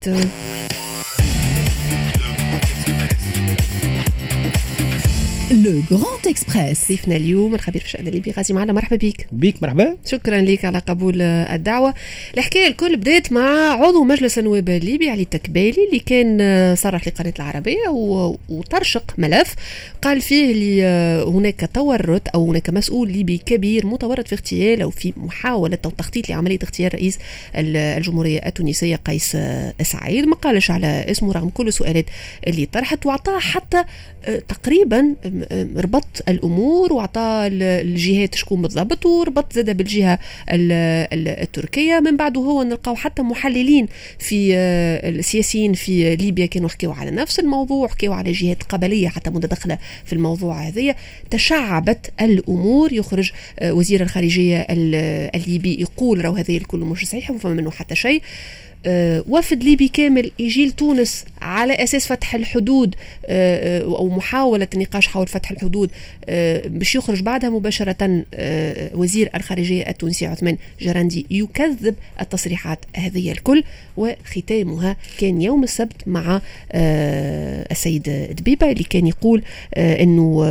two Le Grand Express ضيفنا اليوم الخبير في الشأن الليبي غازي معلى. مرحبا بك. بيك مرحبا. شكرا لك على قبول الدعوة. الحكاية الكل بدات مع عضو مجلس النواب الليبي علي التكبالي اللي كان صرح لقناة العربية وترشق ملف. قال فيه اللي هناك تورط أو هناك مسؤول ليبي كبير متورط في اغتيال أو في محاولة أو تخطيط لعملية اغتيال رئيس الجمهورية التونسية قيس سعيد ما قالش على اسمه رغم كل السؤالات اللي طرحت وأعطاه حتى تقريبا ربط الأمور واعطى الجهات شكون بالضبط وربط زاد بالجهة التركية. من بعد هو نلقاو حتى محللين في آه، السياسيين في ليبيا كانوا حكيوا على نفس الموضوع حكيوا على جهات قبلية حتى متدخله في الموضوع هذه. تشعبت الأمور. يخرج آه، وزير الخارجية الليبي يقول راهو هذا الكل مش صحيح وفما منه حتى شيء. وفد ليبي كامل يجي لتونس على أساس فتح الحدود آه، آه، أو محاولة النقاش حول فتح الحدود باش يخرج بعدها مباشرة وزير الخارجية التونسي عثمان جراندي يكذب التصريحات هذه الكل وختامها كان يوم السبت مع السيد دبيبة اللي كان يقول إنه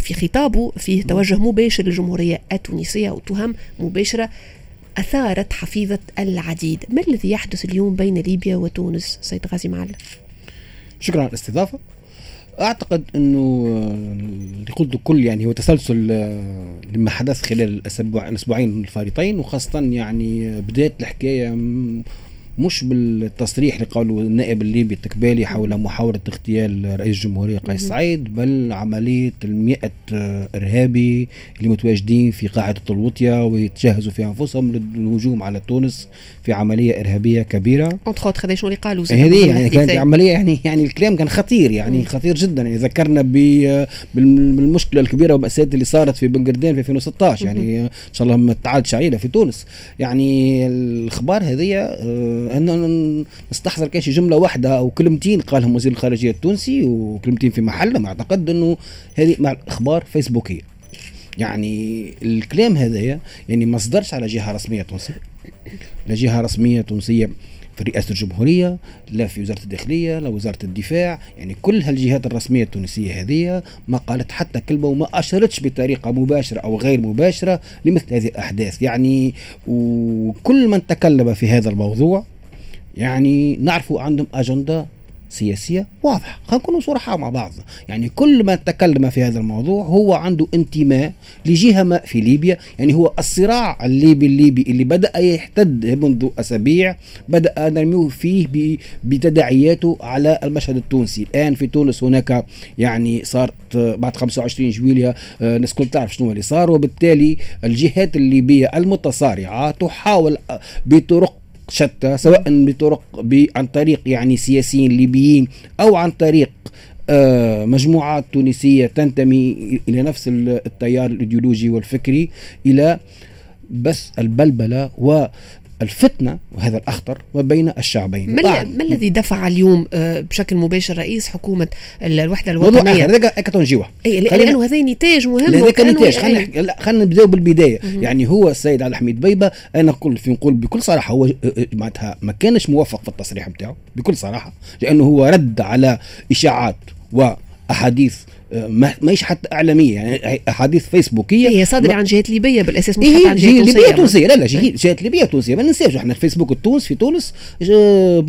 في خطابه فيه توجه مباشر للجمهورية التونسية وتهم مباشرة أثارت حفيظة العديد. ما الذي يحدث اليوم بين ليبيا وتونس؟ سيد غازي معلم. شكرا على الاستضافة. أعتقد إنه اللي قلته الكل يعني هو تسلسل آه، لما حدث خلال الأسبوع الأسبوعين الفارطين وخاصة يعني بداية الحكاية مش بالتصريح اللي قاله النائب الليبي التكبالي حول محاولة اغتيال رئيس الجمهورية قيس سعيد بل عملية المئة إرهابي اللي متواجدين في قاعدة الوطية ويتجهزوا في أنفسهم للهجوم على تونس في عملية إرهابية كبيرة. هذا شو اللي قالوا؟ هذه يعني كانت عملية يعني يعني الكلام كان خطير يعني. خطير جدا. يعني ذكرنا بالمشكلة الكبيرة والمأساة اللي صارت في بنقردين في 2016 يعني إن شاء الله ما تعالج عائلة في تونس. يعني الأخبار هذه آه، ان نستحضر كاش جملة واحدة أو كلمتين قالهم وزير الخارجية التونسي وكلمتين في محلهم أعتقد إنه هذه مع أخبار فيسبوكية. يعني الكلام هذايا يعني ما صدرش على جهة رسمية تونسية. لا جهة رسمية تونسية في رئاسة الجمهورية لا في وزارة الداخلية لا وزارة الدفاع. يعني كل هالجهات الرسمية التونسية هذه ما قالت حتى كلمة وما أشرتش بطريقة مباشرة أو غير مباشرة لمثل هذه الأحداث. يعني وكل من تكلم في هذا الموضوع يعني نعرفوا عندهم أجندة سياسية واضحة. خلينا نكونوا صراحة مع بعض. يعني كل من تكلم في هذا الموضوع هو عنده انتماء لجهة ما في ليبيا. يعني هو الصراع الليبي الليبي اللي بدأ يحتد منذ أسابيع بدأ نرميه فيه بتداعياته على المشهد التونسي. الآن في تونس هناك يعني صارت بعد 25 جويليا آه، الناس كل تعرف شنو اللي صار. وبالتالي الجهات الليبية المتصارعة تحاول بطرق شتى سواء بطرق عن طريق يعني سياسيين ليبيين أو عن طريق آه، مجموعات تونسية تنتمي إلى نفس التيار الإيديولوجي والفكري إلى بس البلبلة و الفتنة وهذا الأخطر ما بين الشعبين. ما, ما الذي دفع اليوم آه، بشكل مباشر رئيس حكومة الوحدة الوطنية؟ هذا كتون جيوة. اي لأنه هذا نتاج مهم هذا نتاج. خلينا خلينا نبداو بالبداية. يعني هو السيد علي حميد بيبة أنا نقول في نقول بكل صراحة هو آه، آه، معناتها ما كانش موفق في التصريح بتاعه بكل صراحة لأنه هو رد على إشاعات وأحاديث ما ماهيش حتى إعلامية يعني أحاديث فيسبوكية. هي صادرة عن جهات ليبية بالأساس مش حتى عن جهات ليبية تونسية. لا لا جهات ليبية تونسية. ما ننساش إحنا الفيسبوك التونس في تونس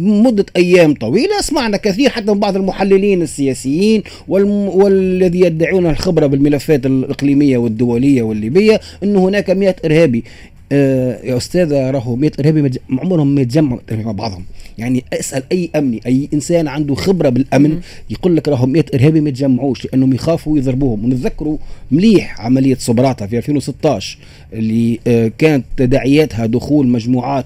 مدة أيام طويلة سمعنا كثير حتى من بعض المحللين السياسيين والذي يدعون الخبرة بالملفات الإقليمية والدولية والليبية انه هناك 100 إرهابي. آه يا أستاذة راهو 100 ارهابي عمرهم ما يتجمعوا مع بعضهم. يعني اسأل أي امني أي إنسان عنده خبرة بالأمن يقول لك راهم 100 ارهابي ما يتجمعوش لأنهم يخافوا يضربوهم. ونتذكروا مليح عملية صبراته في 2016 اللي آه كانت تداعياتها دخول مجموعات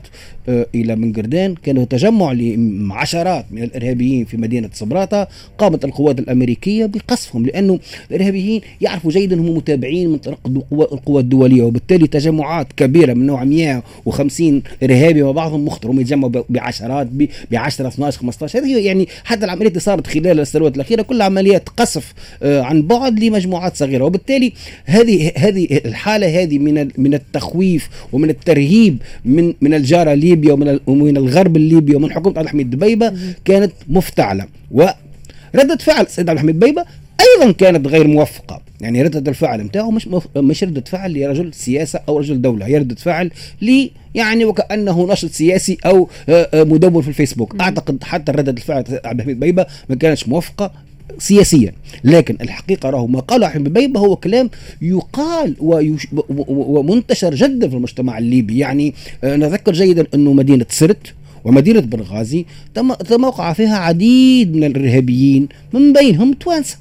آه، إلى منقردان كانوا تجمع لعشرات من الإرهابيين في مدينة صبراتا قامت القوات الأمريكية بقصفهم لأنه الإرهابيين يعرفوا جيدا هم متابعين من طرق القوى الدولية وبالتالي تجمعات كبيرة من نوع 150 إرهابي وبعضهم مخطر. يتجمعوا بعشرات ب 10 12 15 هذه يعني حتى العمليات اللي صارت خلال السنوات الأخيرة. كلها عمليات قصف آه، عن بعد لمجموعات صغيرة. وبالتالي هذه هذه الحالة هذه من من التخويف ومن الترهيب من من الجارة ليبيا ومن ومن الغرب الليبي ومن حكومة عبد الحميد دبيبه كانت مفتعلة. وردة فعل السيد عبد الحميد دبيبه أيضا كانت غير موفقة. يعني ردة الفعل نتاعو مش مف... مش ردة فعل لرجل سياسة أو رجل دولة هي ردة فعل لي يعني وكأنه نشط سياسي أو مدون في الفيسبوك. أعتقد حتى ردة الفعل عبد الحميد بيبة ما كانتش موفقة. سياسيا. لكن الحقيقة راهو ما قاله حبيب بيبة هو كلام يقال ويش ومنتشر جدا في المجتمع الليبي. يعني نذكر جيدا أنه مدينة سرت ومدينة بنغازي تم وقع فيها عديد من الإرهابيين من بينهم توانسة.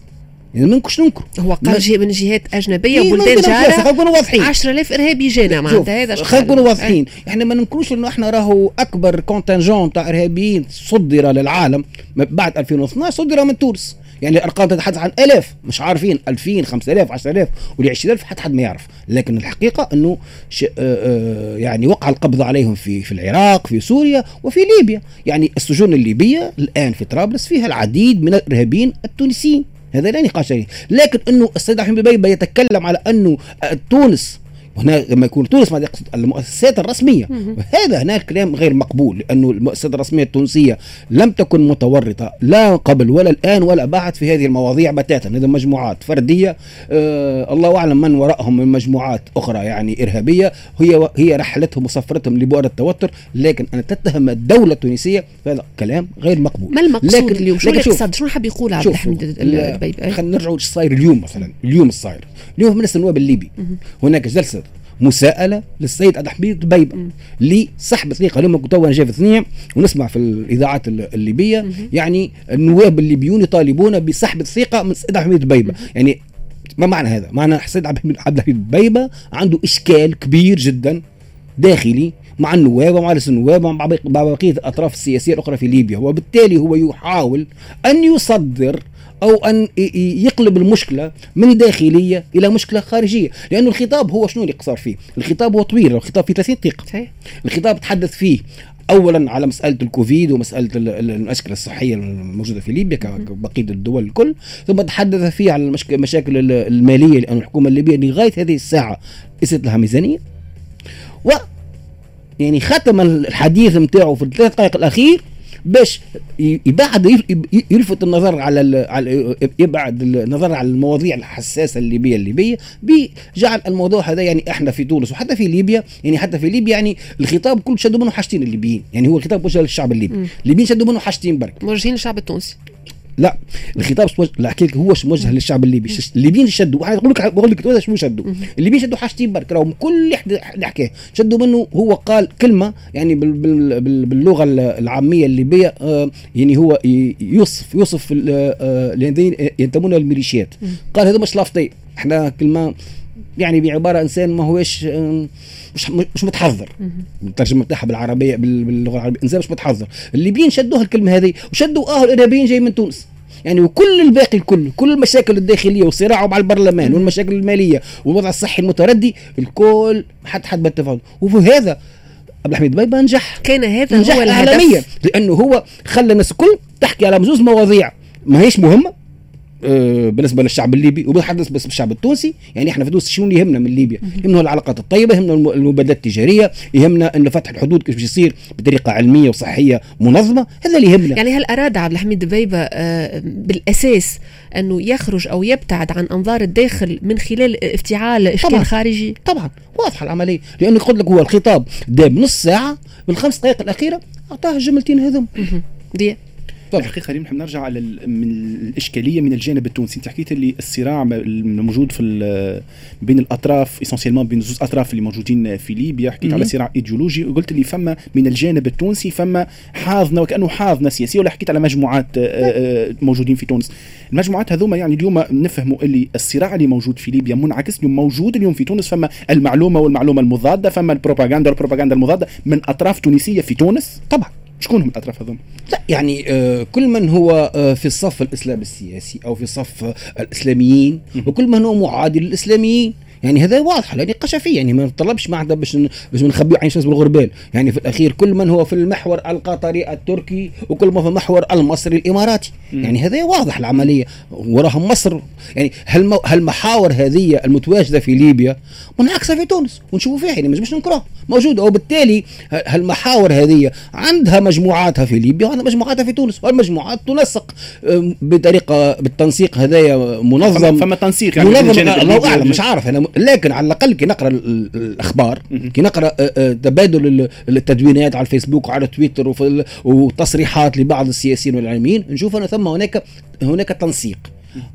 يعني ما نكونش ننكر. هو قال من جهات أجنبية إيه وبلدان جارة خلينا نكونوا واضحين. 10000 إرهابي جانا معناتها هذا خلينا نكونوا واضحين. إحنا ما ننكروش إنه إحنا راهو أكبر contingent تاع إرهابيين صدر للعالم بعد 2012 صدر من تونس. يعني الأرقام تتحدث عن الاف مش عارفين 2000 5000 10000 ول 20000 حتى حد ما يعرف. لكن الحقيقة إنه ش... آآ يعني وقع القبض عليهم في في العراق في سوريا وفي ليبيا. يعني السجون الليبية الآن في طرابلس فيها العديد من الإرهابيين التونسيين. هذا لا نقاش لكن إنه السيد احمد بيبه يتكلم على إنه تونس هنا لما يكون تونس ما يقصد المؤسسات الرسمية. هذا هناك كلام غير مقبول لأنه المؤسسات الرسمية التونسية لم تكن متورطة لا قبل ولا الآن ولا بعد في هذه المواضيع بتاتا. هذه مجموعات فردية آه الله أعلم من وراءهم من مجموعات أخرى يعني إرهابية. هي هي رحلتهم وسفرتهم لبؤر التوتر لكن أن تتهم الدولة التونسية هذا كلام غير مقبول. ما المقصود لكن اليوم؟ شو الاقتصاد؟ شو حاب يقول عبد الحميد البيبي خلينا نرجعوا صاير اليوم مثلا اليوم الصاير. اليوم مجلس النواب الليبي هناك جلسة مساءلة للسيد عبد الحميد بيبه لسحب ثقه لما كنت أنا جاي في ونسمع في الإذاعات الليبية. يعني النواب الليبيون يطالبون بسحب الثقة من السيد عبد الحميد بيبة. يعني ما معنى هذا؟ معنى السيد عبد الحميد بيبة عنده إشكال كبير جدا داخلي مع النواب ومع رئيس النواب ومع بقيه الأطراف السياسية الأخرى في ليبيا. وبالتالي هو يحاول أن يصدر أو أن يقلب المشكلة من داخلية إلى مشكلة خارجية. لأنه الخطاب هو شنو اللي قصر فيه؟ الخطاب هو طويل الخطاب فيه 30 دقيقة. الخطاب تحدث فيه اولا على مسألة الكوفيد ومسألة المشكلة الصحية الموجودة في ليبيا كبقية الدول الكل. ثم تحدث فيه على المشاكل المالية لأن الحكومة الليبية لغاية هذه الساعة ليست لها ميزانية. و يعني ختم الحديث نتاعو في الثلاث دقائق الأخير. باش يبعد يلفت النظر على على يبعد النظر على المواضيع الحساسة الليبية الليبية بجعل الموضوع هذا يعني إحنا في تونس وحتى في ليبيا يعني حتى في ليبيا يعني الخطاب كله شدوا منه حاجتين الليبيين يعني هو الخطاب موجه للشعب الليبي. الليبيين شدوا منه حاجتين برك. موجهين للشعب التونسي. لا الخطاب لك هو موجه للشعب الليبي. الليبيين شدوا. واحد يقول لك بقول لك شنو شدوا؟ الليبيين شدوا حاجتين برك راهم كل اللي حكاه شدوا منه هو قال كلمة يعني بال بال بال باللغة العامية الليبية آه يعني هو يوصف يوصف آه الذين ينتمون للميليشيات. قال هذا مش لافتي. إحنا كلمة يعني بعبارة إنسان ما هوش مش مش متحضر الترجمة بتاعها بالعربية باللغة العربية إنسان مش متحضر الليبيين شدوها الكلمة هذه وشدوا آه الإرهابيين جاي من تونس. يعني وكل الباقي الكل كل المشاكل الداخلية والصراع مع البرلمان والمشاكل المالية والوضع الصحي المتردي الكل حد حد بالتفاوض وفي هذا عبد الحميد بيبه نجح كان هذا نجح هو عالميا لأنه هو خلى الناس الكل تحكي على مزوز مواضيع. ما هيش مهمة. بالنسبة للشعب الليبي وبتحدث بس بالشعب التونسي يعني إحنا في تونس شنو اللي يهمنا من ليبيا؟ يهمنا العلاقات الطيبة يهمنا المبادلات التجارية يهمنا إن فتح الحدود كيف يصير بطريقة علمية وصحية منظمة هذا اللي يهمنا. يعني هل أراد عبد الحميد دبيبة بالأساس أنه يخرج أو يبتعد عن أنظار الداخل من خلال افتعال اشكال طبعا. خارجي طبعا. واضحة العملية. لأنه قلت لك هو الخطاب دام نص ساعة بالخمس دقائق الأخيرة أعطاه الجملتين هذم دي طبعا الحقيقة خلينا نرجع على من الإشكالية من الجانب التونسي. أنت حكيت اللي الصراع الموجود في بين الأطراف essentiellement بين زوج أطراف اللي موجودين في ليبيا. حكيت على صراع إيديولوجي وقلت اللي فما من الجانب التونسي فما حاضنة وكأنه حاضنة سياسية ولا حكيت على مجموعات موجودين في تونس. المجموعات هذوما يعني اليوم نفهموا اللي الصراع اللي موجود في ليبيا منعكس اليوم موجود اليوم في تونس فما المعلومة والمعلومة المضادة فما البروباغندا والبروباغندا المضادة من أطراف تونسية في تونس. طبعا. شكون هم الأطراف هذوما؟ لا يعني آه كل من هو آه في الصف الاسلام السياسي أو في صف الإسلاميين وكل من هو معادي للإسلاميين يعني هذا واضح لا نقاش فيه يعني ما طلبش معناتها باش باش نخبيو عين شمس بالغربال. يعني في الأخير كل من هو في المحور القطري التركي وكل ما في المحور المصري الإماراتي. يعني هذا واضح العملية. وراها مصر يعني هل هالمحاور هذه المتواجدة في ليبيا؟ منعكسه في تونس ونشوفوا فيها يعني مش ننكرها موجودة. وبالتالي هالمحاور هذه عندها مجموعاتها في ليبيا؟ وعندها مجموعاتها في تونس. والمجموعات تنسق بطريقة بالتنسيق هذايا منظم. فما تنسيق يعني منظم الله اعلم مش عارف أنا لكن على الأقل كي نقرأ الأخبار كي نقرأ تبادل التدوينات على الفيسبوك وعلى تويتر وتصريحات لبعض السياسيين والاعلاميين نشوف ان ثم هناك هناك تنسيق.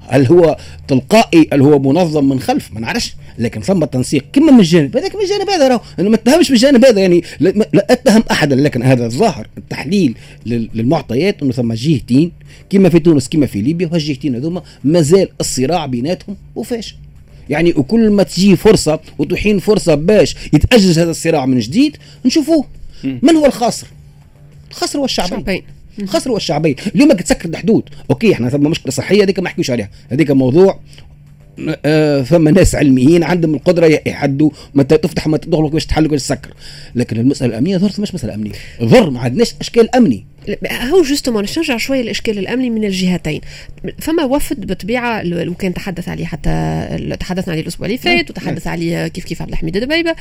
هل هو تلقائي؟ هل هو منظم من خلف؟ ما نعرفش. لكن ثم تنسيق كما من الجانب هذاك من الجانب هذا راهو. أنا ما اتهمش من الجانب هذا يعني لا أتهم أحدا. لكن هذا الظاهر التحليل للمعطيات أنه ثم جهتين كما في تونس كما في ليبيا وهالجهتين هذوما مازال الصراع بيناتهم وفاش يعني وكل ما تجي فرصة وتحين فرصة باش يتأجج هذا الصراع من جديد نشوفوه. من هو الخاسر؟ الخاسر هو الشعبين. الخاسر هو الشعبين. اليوم تسكر الحدود. أوكي إحنا ثم مشكلة صحية هذيك ما نحكيوش عليها. هذيك موضوع فما ناس علميين عندهم القدرة يحدوا متى تفتح متى تغلق باش تحل باش تسكر. لكن المسألة الأمنية ظهرت مش مسألة أمنية. ظهر ما عندناش إشكال أمني. هو جوستومون نرجع شوية الإشكال الأمني من الجهتين. فما وفد بطبيعة وكان تحدث عليه حتى تحدثنا عليه الأسبوع اللي فات وتحدث عليه كيف كيف عبد الحميد دبيبة.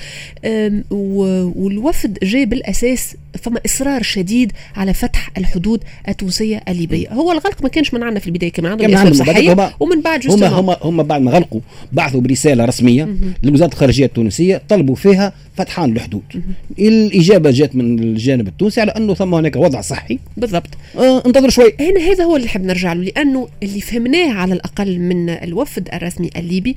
والوفد جاي بالأساس فما إصرار شديد على فتح الحدود التونسية الليبية. هو الغلق ما كانش من عندنا في البداية كان عندهم اسباب صحيه ومن بعد هم هم هم بعد ما غلقوا بعثوا برسالة رسمية لوزارة الخارجية التونسية طلبوا فيها فتحان الحدود. الإجابة جات من الجانب التونسي على أنه ثم هناك وضع صحي. بالضبط. آه انتظر شوي. هنا هذا هو اللي نحب نرجع له لأنه اللي فهمناه على الأقل من الوفد الرسمي الليبي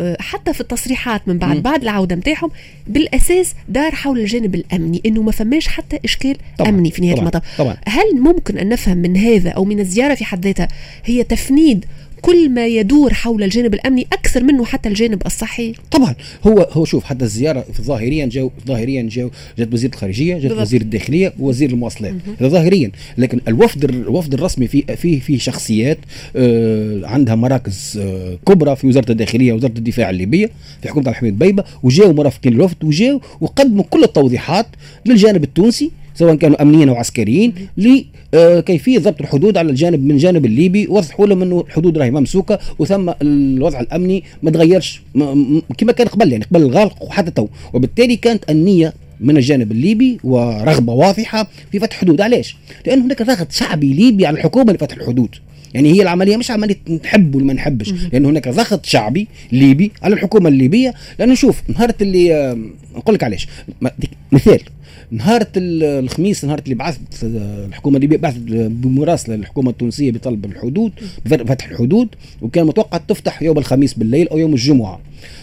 آه، حتى في التصريحات من بعد م. بعد العودة نتاعهم بالأساس دار حول الجانب الأمني إنه ما فماش حتى إشكال طبعًا أمني في نهاية المطاف. هل ممكن أن نفهم من هذا أو من الزيارة في حد ذاتها هي تفنيد كل ما يدور حول الجانب الأمني أكثر منه حتى الجانب الصحي. طبعا هو هو شوف حتى الزيارة ظاهريا جو ظاهريا جو جات وزير الخارجية جات وزير الداخلية ووزير المواصلات. هذا ظاهريا. لكن الوفد الوفد الرسمي فيه فيه فيه شخصيات آه عندها مراكز آه كبرى في وزارة الداخلية وزارة الدفاع الليبية في حكومة عبد الحميد بيبة وجاوا مرافقين الوفد وجاوا وقدموا كل التوضيحات للجانب التونسي سواء كانوا أمنيين أو عسكريين لكيفيه ضبط الحدود على الجانب من الجانب الليبي وضحوا لهم انه الحدود راهي ممسوكة وثم الوضع الأمني ما تغيرش كما كان قبل يعني قبل الغلق وحتى تو. وبالتالي كانت النيه من الجانب الليبي ورغبة واضحة في فتح حدود. علاش؟ لأن هناك ضغط شعبي ليبي على الحكومة لفتح الحدود. يعني هي العملية مش عملية نحب ولا ما نحبش لأن هناك ضغط شعبي ليبي على الحكومة الليبية. لأنه شوف نهار اللي نقول لك علاش. مثال نهار الخميس نهار اللي بعثت الحكومة الليبيه بعثت بمراسله للحكومة التونسية بطلب الحدود فتح الحدود وكان متوقع تفتح يوم الخميس بالليل أو يوم الجمعة.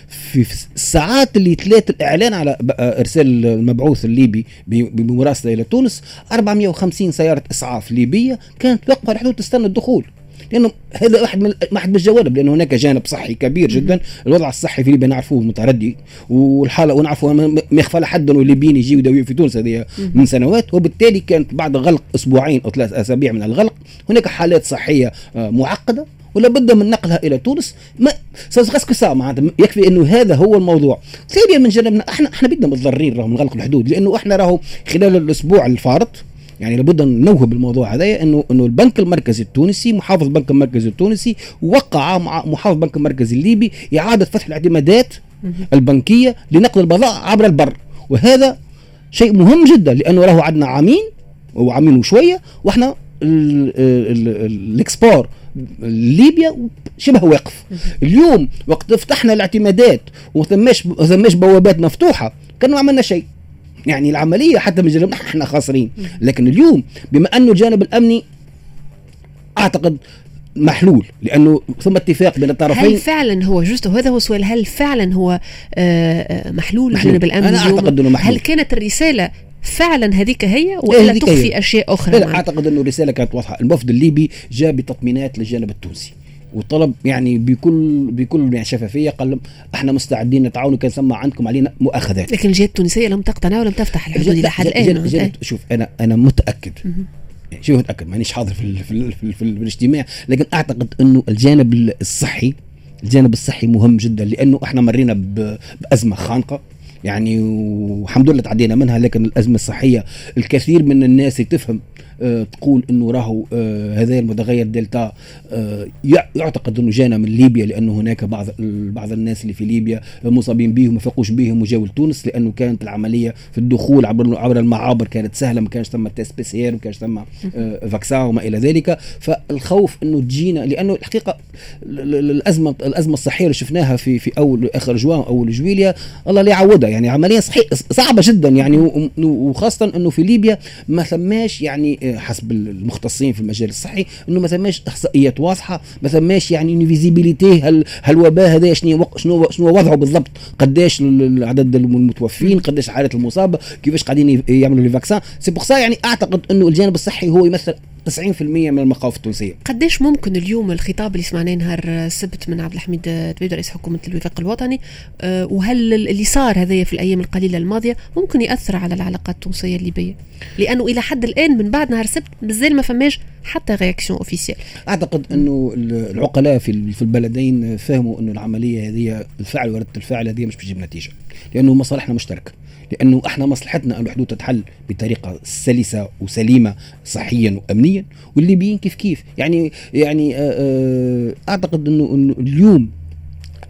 في الساعات اللي تلات الإعلان على إرسال المبعوث الليبي بمراسله إلى تونس 450 سيارة إسعاف ليبية كانت واقفة على الحدود تستنى الدخول. لأنه هذا واحد من واحد من الجوانب لأنه هناك جانب صحي كبير جدا. الوضع الصحي في ليبيا نعرفوه متردي والحالة ونعرفوا ما يخفى لحد إنه الليبيين يجيوا يداويوا في تونس هذه من سنوات. وبالتالي كانت بعد غلق أسبوعين أو ثلاث أسابيع من الغلق هناك حالات صحية آه، معقدة ولا بد من نقلها إلى تونس. mais ça reste que ça معناتها. يكفي إنه هذا هو الموضوع. ثانيا من جانبنا إحنا إحنا بيدنا متضررين من غلق الحدود لأنه إحنا راهو خلال الأسبوع الفارط يعني لابد أن ننوه بالموضوع هذا انه إنه البنك المركزي التونسي محافظ البنك المركزي التونسي وقع مع محافظ البنك المركزي الليبي إعادة فتح الاعتمادات البنكية لنقل البضائع عبر البر. وهذا شيء مهم جدا لأنه راهو عندنا عامين وعامين وشويه وإحنا الإكسبور ليبيا شبه واقف. اليوم وقت فتحنا الاعتمادات وثماش ثماش بوابات مفتوحة كان ما عملنا شيء. يعني العملية حتى من جانبنا إحنا خاسرين. لكن اليوم بما أنه الجانب الامني أعتقد محلول لأنه ثم اتفاق بين الطرفين. هل فعلا هو جوست هذا هو السؤال هل فعلا هو آه، آه، محلول, محلول. الجانب الامني أنا أعتقد إنه محلول. هل كانت الرسالة فعلا هذيك هي ولا تخفي. أشياء أخرى لا, لا أعتقد إنه الرسالة كانت واضحة. الوفد الليبي جاء بتطمينات للجانب التونسي. وطلب يعني بكل بكل يعني شفافية قال لهم إحنا مستعدين نتعاون. كان سمى عندكم علينا مؤاخذات. لكن الجهات التونسية لم تقتنع ولم تفتح الحدود إلى حد الآن. شوف أنا أنا متأكد. يعني شوف متأكد. مانيش حاضر في, في, في, في, في الاجتماع. لكن أعتقد إنه الجانب الصحي الجانب الصحي مهم جدا. لأنه إحنا مرينا بأزمة خانقة. يعني والحمد لله تعدينا منها. لكن الأزمة الصحية الكثير من الناس تفهم تقول إنه راهو آه، هذا المتغير دلتا آه، يعتقد إنه جانا من ليبيا لأنه هناك بعض بعض الناس اللي في ليبيا مصابين به وما فاقوش بهم وجاوا لتونس لأنه كانت العملية في الدخول عبر عبر المعابر كانت سهلة ما كانش ثم test PCR ما كانش ثم vaccin وما إلى ذلك. فالخوف إنه تجينا لأنه الحقيقة الأزمة الأزمة الصحية اللي شفناها في في أول آخر جوان أول جويليا الله لا يعوضها. يعني عملية صحيح صعبة جدا يعني وخاصة إنه في ليبيا ما ثماش يعني حسب المختصين في المجال الصحي إنه ما ثماش إحصائيات واضحة ما ثماش يعني visibilité هل الوباء هذا شنو شنو شنو وضعه بالضبط قداش عدد المتوفين قداش عدد المصابة كيفاش قاعدين يعملوا les vaccins c'est pour يعني أعتقد إنه الجانب الصحي هو يمثل 90% من المخاوف التونسية. قديش ممكن اليوم الخطاب اللي سمعناه نهار السبت من عبد الحميد دبيبة رئيس حكومة الوفاق الوطني آه، وهل اللي صار هذايا في الأيام القليلة الماضية ممكن يأثر على العلاقات التونسية الليبية؟ لأنه إلى حد الآن من بعد نهار السبت مازال ما فماش حتى réaction officielle. أعتقد أنه العقلاء في في البلدين فهموا أنه العملية هذه الفعل وردة الفعل هذه مش بتجيب نتيجة لأنه مصالحنا مشتركة. لأنه إحنا مصلحتنا أن الحدود تتحل بطريقة سلسة وسليمة صحيا وامنيا والليبيين كيف كيف يعني يعني آه، آه، أعتقد أنه اليوم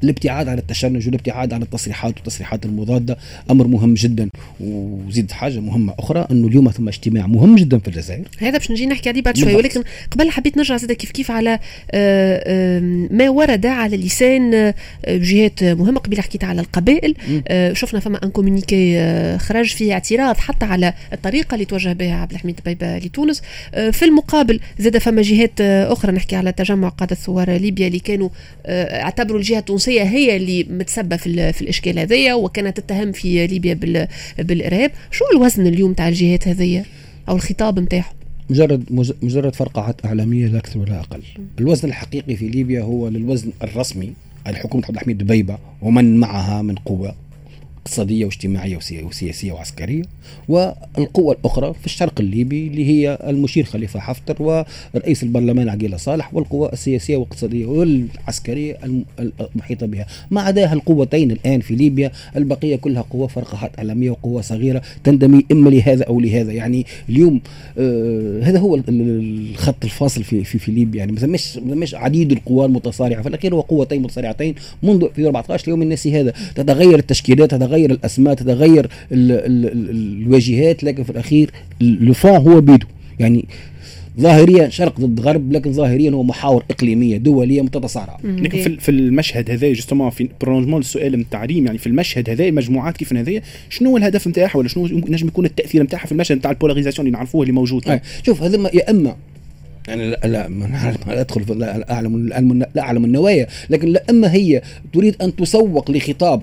الابتعاد عن التشنج والابتعاد عن التصريحات والتصريحات المضادة أمر مهم جدا. وزيد حاجة مهمة أخرى إنه اليوم ثم اجتماع مهم جدا في الجزائر. هذا باش نجي نحكي عليه بعد شوي. ولكن قبل حبيت نرجع زادة كيف كيف على آه، ما ورد على لسان آه، جهات مهمة قبل حكيت على القبائل. آه، شفنا فما un communiqué خرج فيه اعتراض حتى على الطريقة اللي توجه بها عبد الحميد دبيبة لتونس. في المقابل زادة فما جهات أخرى نحكي على تجمع قادة ثوار ليبيا اللي كانوا اعتبروا الجهة التونسية التونسيه هي اللي متسببة في, في الإشكال هذايا وكانت تتهم في ليبيا بالإرهاب. شو الوزن اليوم تاع الجهات هذيا أو الخطاب نتاعهم مجرد مجرد فرقعات إعلامية لا أكثر ولا أقل. الوزن الحقيقي في ليبيا هو للوزن الرسمي. الحكومة عبد الحميد دبيبه ومن معها من قوة اقتصادية واجتماعية وسياسية وعسكرية والقوة الأخرى في الشرق الليبي اللي هي المشير خليفة حفتر ورئيس البرلمان عقيلة صالح والقوى السياسية والاقتصادية والعسكرية المحيطة بها. ما عدا القوتين الآن في ليبيا البقية كلها قوى فرقعات إعلامية وقوى صغيرة تنتمي إما لهذا أو لهذا. يعني اليوم آه هذا هو الخط الفاصل في في, في ليبيا. يعني مثلا مش عديد القوى المتصارعة. في الأخير هو قوتين متصارعتين منذ في 14 يوم الناس هذا تتغير التشكيلات تتغير تتغير الأسماء تتغير ال ال ال الواجهات لكن في الأخير le fond هو بيدو يعني ظاهريا شرق ضد غرب لكن ظاهريا هو محاور إقليمية دولية متتصارعة. لكن في, في المشهد هذا justement في prolongement السؤال نتاع ريم يعني في المشهد هذا المجموعات كيف هذه شنو هو الهدف نتاعها؟ ولا شنو نجم يكون التأثير نتاعها في المشهد نتاع ال polarisation اللي نعرفوه اللي موجود؟ شوف هذا يا اما يعني لا, لا ما ادخل في لا اعلم لا أعلم النوايا لكن لا إما هي تريد أن تسوق لخطاب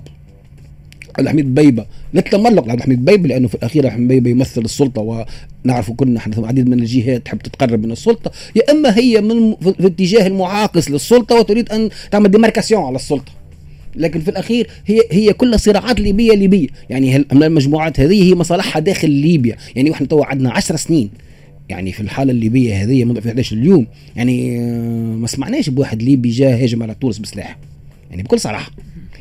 عبد الحميد دبيبة. نتملق لعبد الحميد دبيبة لأنه في الأخير عبد الحميد دبيبة يمثل السلطة ونعرف كلنا إحنا عديد من الجهات تحب تتقرب من السلطة. يا إما هي من في الاتجاه المعاكس للسلطة وتريد أن تعمل démarcation على السلطة. لكن في الأخير هي هي كلها صراعات ليبية ليبية. يعني المجموعات هذه هي مصالحها داخل ليبيا؟ يعني وإحنا تو عندنا 10 سنين. يعني في الحالة الليبية هذه منذ 11 اليوم يعني آه، ما سمعناش بواحد ليبي جاء هاجم على تونس بسلاح. يعني بكل صراحة.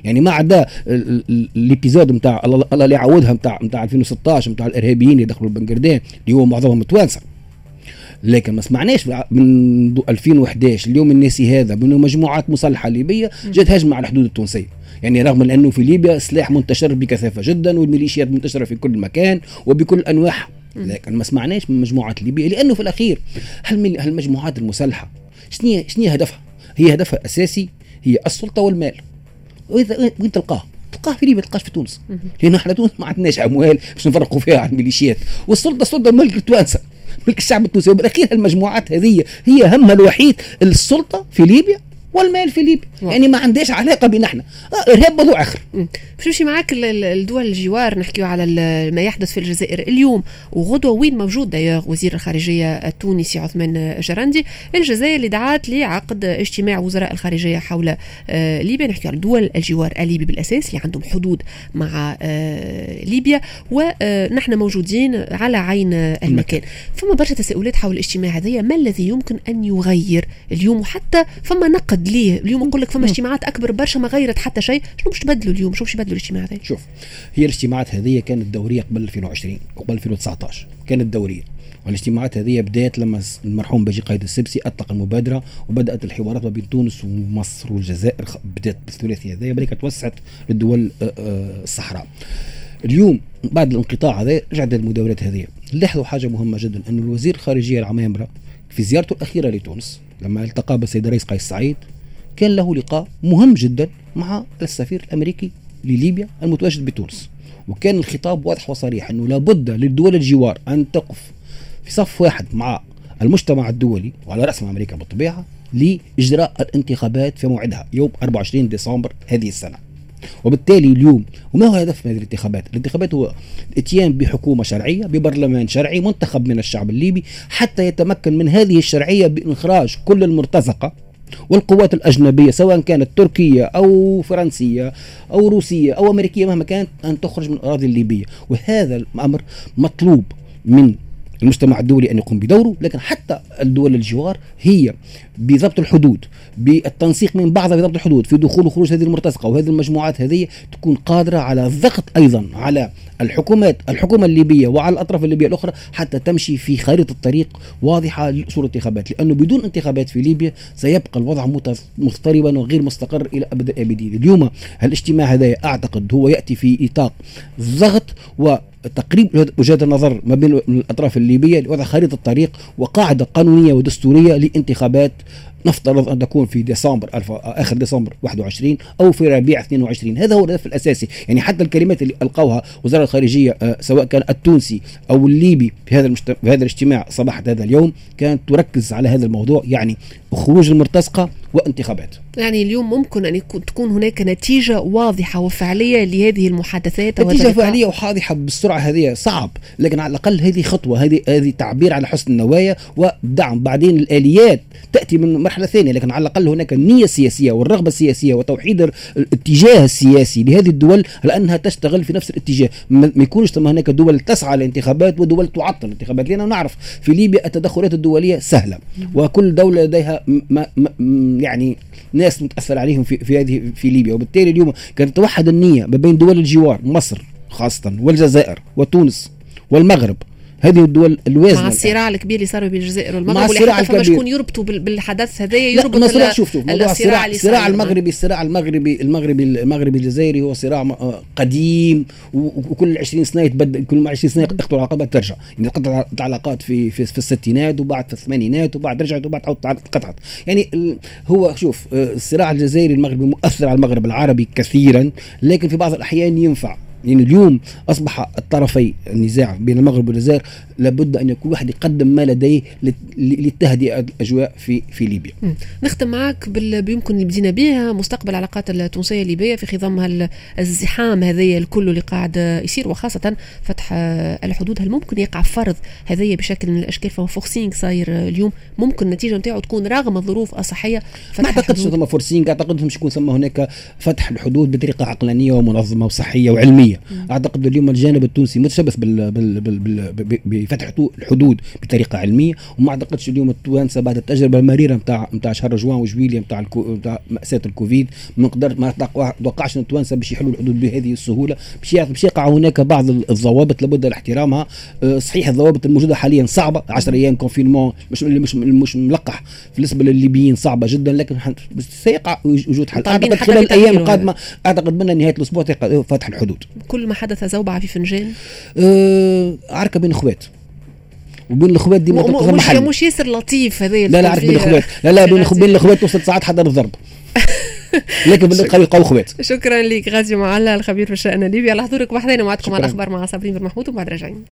يعني ما عدا الإبيزود نتاع الله اللي يعودها نتاع نتاع 2016 نتاع الإرهابيين اللي دخلوا البنجردين اللي هو معظمهم توانسه لكن ما سمعناش من 2011 اليوم الناسي هذا من مجموعات مسلحه ليبية جات هجمه على الحدود التونسية. يعني رغم انه في ليبيا السلاح منتشر بكثافة جدا والميليشيات منتشرة في كل مكان وبكل انواعها لكن ما سمعناش من مجموعات ليبية. لأنه في الأخير هل المجموعات المسلحة شنو شنو هدفها؟ هي هدفها الأساسي هي السلطة والمال. وإذا وين تلقاه؟ تلقاه في ليبيا تلقاش في تونس. لأن إحنا تونس ما عندناش أموال باش نفرقوا فيها على الميليشيات. والسلطة سلطه ملك التوانسة. ملك الشعب التونسي. وبالاخير المجموعات هذه هي همها الوحيد السلطة في ليبيا والمال في ليبيا. يعني ما عندهاش علاقة بين إحنا. آه ارهاب موضوع آخر. باش نمشي معاك الدول الجوار نحكيو على ما يحدث في الجزائر اليوم. وغدوة وين موجود دايوغ وزير الخارجية التونسي عثمان جرندي الجزائر اللي دعات لعقد اجتماع وزراء الخارجية حول آه ليبيا. نحكي على دول الجوار الليبي بالأساس اللي عندهم حدود مع آه ليبيا. ونحن موجودين على عين المكان. فما برشا تساؤلات حول الاجتماع هذايا. ما الذي يمكن أن يغير اليوم؟ وحتى فما نقد تبدليه. اليوم نقول لك فما اجتماعات أكبر برشا ما غيرت حتى شيء. شنو باش تبدلوا اليوم؟ شنو باش يبدلوا الاجتماعات هذه شوف هي الاجتماعات هذه كانت دورية قبل 2020 وقبل 2019 كانت دورية. والاجتماعات هذه بدأت لما المرحوم باجي قايد السبسي أطلق المبادرة وبدأت الحوارات ما بين تونس ومصر والجزائر بدأت بالثلاثي هذا بل توسعت للدول آه، آه، الصحراء. اليوم بعد الانقطاع هذا رجعت المداولات هذه. لاحظوا حاجة مهمة جدا انه الوزير الخارجية العمامرة في زيارته الأخيرة لتونس لما التقى بالسيد الرئيس قيس سعيد كان له لقاء مهم جدا مع السفير الأمريكي لليبيا المتواجد بتونس وكان الخطاب واضح وصريح إنه لابد للدول الجوار أن تقف في صف واحد مع المجتمع الدولي وعلى راسهم أمريكا بالطبيعة لإجراء الانتخابات في موعدها يوم 24 ديسمبر هذه السنة. وبالتالي اليوم وما هو هدف من هذه الانتخابات؟ الانتخابات هو الاتيان بحكومة شرعية ببرلمان شرعي منتخب من الشعب الليبي حتى يتمكن من هذه الشرعية باخراج كل المرتزقة والقوات الأجنبية سواء كانت تركية أو فرنسية أو روسية أو أمريكية مهما كانت أن تخرج من الأراضي الليبية وهذا الأمر مطلوب من المجتمع الدولي أن يقوم بدوره لكن حتى الدول الجوار هي بضبط الحدود بالتنسيق من بعضها بضبط الحدود في دخول وخروج هذه المرتزقة وهذه المجموعات هذه تكون قادرة على الضغط أيضا على الحكومات الحكومة الليبية وعلى الأطراف الليبية الأخرى حتى تمشي في خريطة الطريق واضحة لاصول الانتخابات لأنه بدون انتخابات في ليبيا سيبقى الوضع مضطربا وغير مستقر إلى أبد الابدين اليوم الاجتماع هذا أعتقد هو يأتي في اطار ضغط و تقريب وجهات النظر ما بين الأطراف الليبية لوضع خريطة طريق وقاعدة قانونية ودستورية لانتخابات نفترض أن تكون في ديسمبر آخر ديسمبر 21 أو في ربيع 22 هذا هو الهدف الأساسي. يعني حتى الكلمات اللي ألقوها وزارة الخارجية آه، سواء كان التونسي أو الليبي في هذا المجتمع في هذا الاجتماع صباح هذا اليوم كانت تركز على هذا الموضوع. يعني خروج المرتزقة وانتخابات. يعني اليوم ممكن أن تكون هناك نتيجة واضحة وفعلية لهذه المحادثات نتيجة فعلية وواضحه بالسرعه هذه صعب لكن على الأقل هذه خطوة هذه هذه تعبير على حسن النوايا ودعم. بعدين الآليات تأتي من مرحلة ثانية لكن على الأقل هناك النيه السياسيه والرغبة السياسية وتوحيد الاتجاه السياسي لهذه الدول على انها تشتغل في نفس الاتجاه. ما يكونش ثم هناك دول تسعى للانتخابات ودول تعطل الانتخابات لأن نعرف في ليبيا التدخلات الدولية سهلة وكل دولة لديها ما ما يعني ناس متأثر عليهم في في هذه في ليبيا. وبالتالي اليوم كانت توحد النية ما بين دول الجوار مصر خاصة والجزائر وتونس والمغرب. هذه الدول الوازنة مع الصراع الكبير اللي صار بين الجزائر والمغرب مع الصراع الكبير شكون يربطوا بالحدث هذا يربط لا صراع شوف شوف موضوع الصراع الصراع المغربي الصراع المغربي المغربي المغربي الجزائري هو صراع آه، قديم وكل 20 سنة يتبدل كل 20 سنة يقطعوا العلاقات ترجع. يعني قطع العلاقات في في, في الستينات وبعد في الثمانينات وبعد رجعت وبعد قطعت. يعني هو شوف آه، الصراع الجزائري المغربي مؤثر على المغرب العربي كثيرا لكن في بعض الأحيان ينفع. يعني اليوم أصبح الطرفي النزاع بين المغرب والجزائر لابد أن يكون واحد يقدم ما لديه لتهدئة الأجواء في في ليبيا. نختم معك بيمكن اللي بدينا به مستقبل العلاقات التونسية الليبية في خضم الزحام هذايا الكل اللي قاعد يصير وخاصة فتح الحدود. هل ممكن يقع فرض هذايا بشكل من الأشكال؟ فهو فورسينغ صاير اليوم. ممكن النتيجة نتاعو تكون رغم الظروف الصحية ما أعتقدش ثم forcing أعتقد مش يكون ثم هناك فتح الحدود بطريقة عقلانية ومنظمة وصحية وعلمية. مم. أعتقد اليوم الجانب التونسي متشبث بال بال بال بال بفتح الحدود بطريقة علمية وما أعتقدش اليوم التوانسة بعد التجربة المريرة نتاع نتاع شهر جوان وجويليا نتاع الكو... مأساة الكوفيد ما نقدر ما توقعش إن التوانسة باش يحلوا الحدود بهذه السهولة. باش باش يقع هناك بعض الضوابط لابد لاحترامها أه، صحيح الضوابط الموجودة حاليا صعبة 10 أيام confinement مش مش مش ملقح بالنسبة للليبيين صعبة جدا لكن سيقع وجود حل. أعتقد خلال الأيام القادمه أعتقد من نهاية الأسبوع فتح الحدود. كل ما حدث زوبعة في فنجان؟ أه عركة بين اخوات. وبين الاخوات دي مش محل. مش ياسر لطيف هذا لا لا عارف بين الاخوات لا لا بين بين الاخوات وصلت ساعات حضر الضرب. لكن بالقريب قوي اخوات. شكرا لك غازي معلا الخبير في الشان الليبي على حضورك وحدين وعدكم على الأخبار مع صابرين بن محمود وبعد راجعين.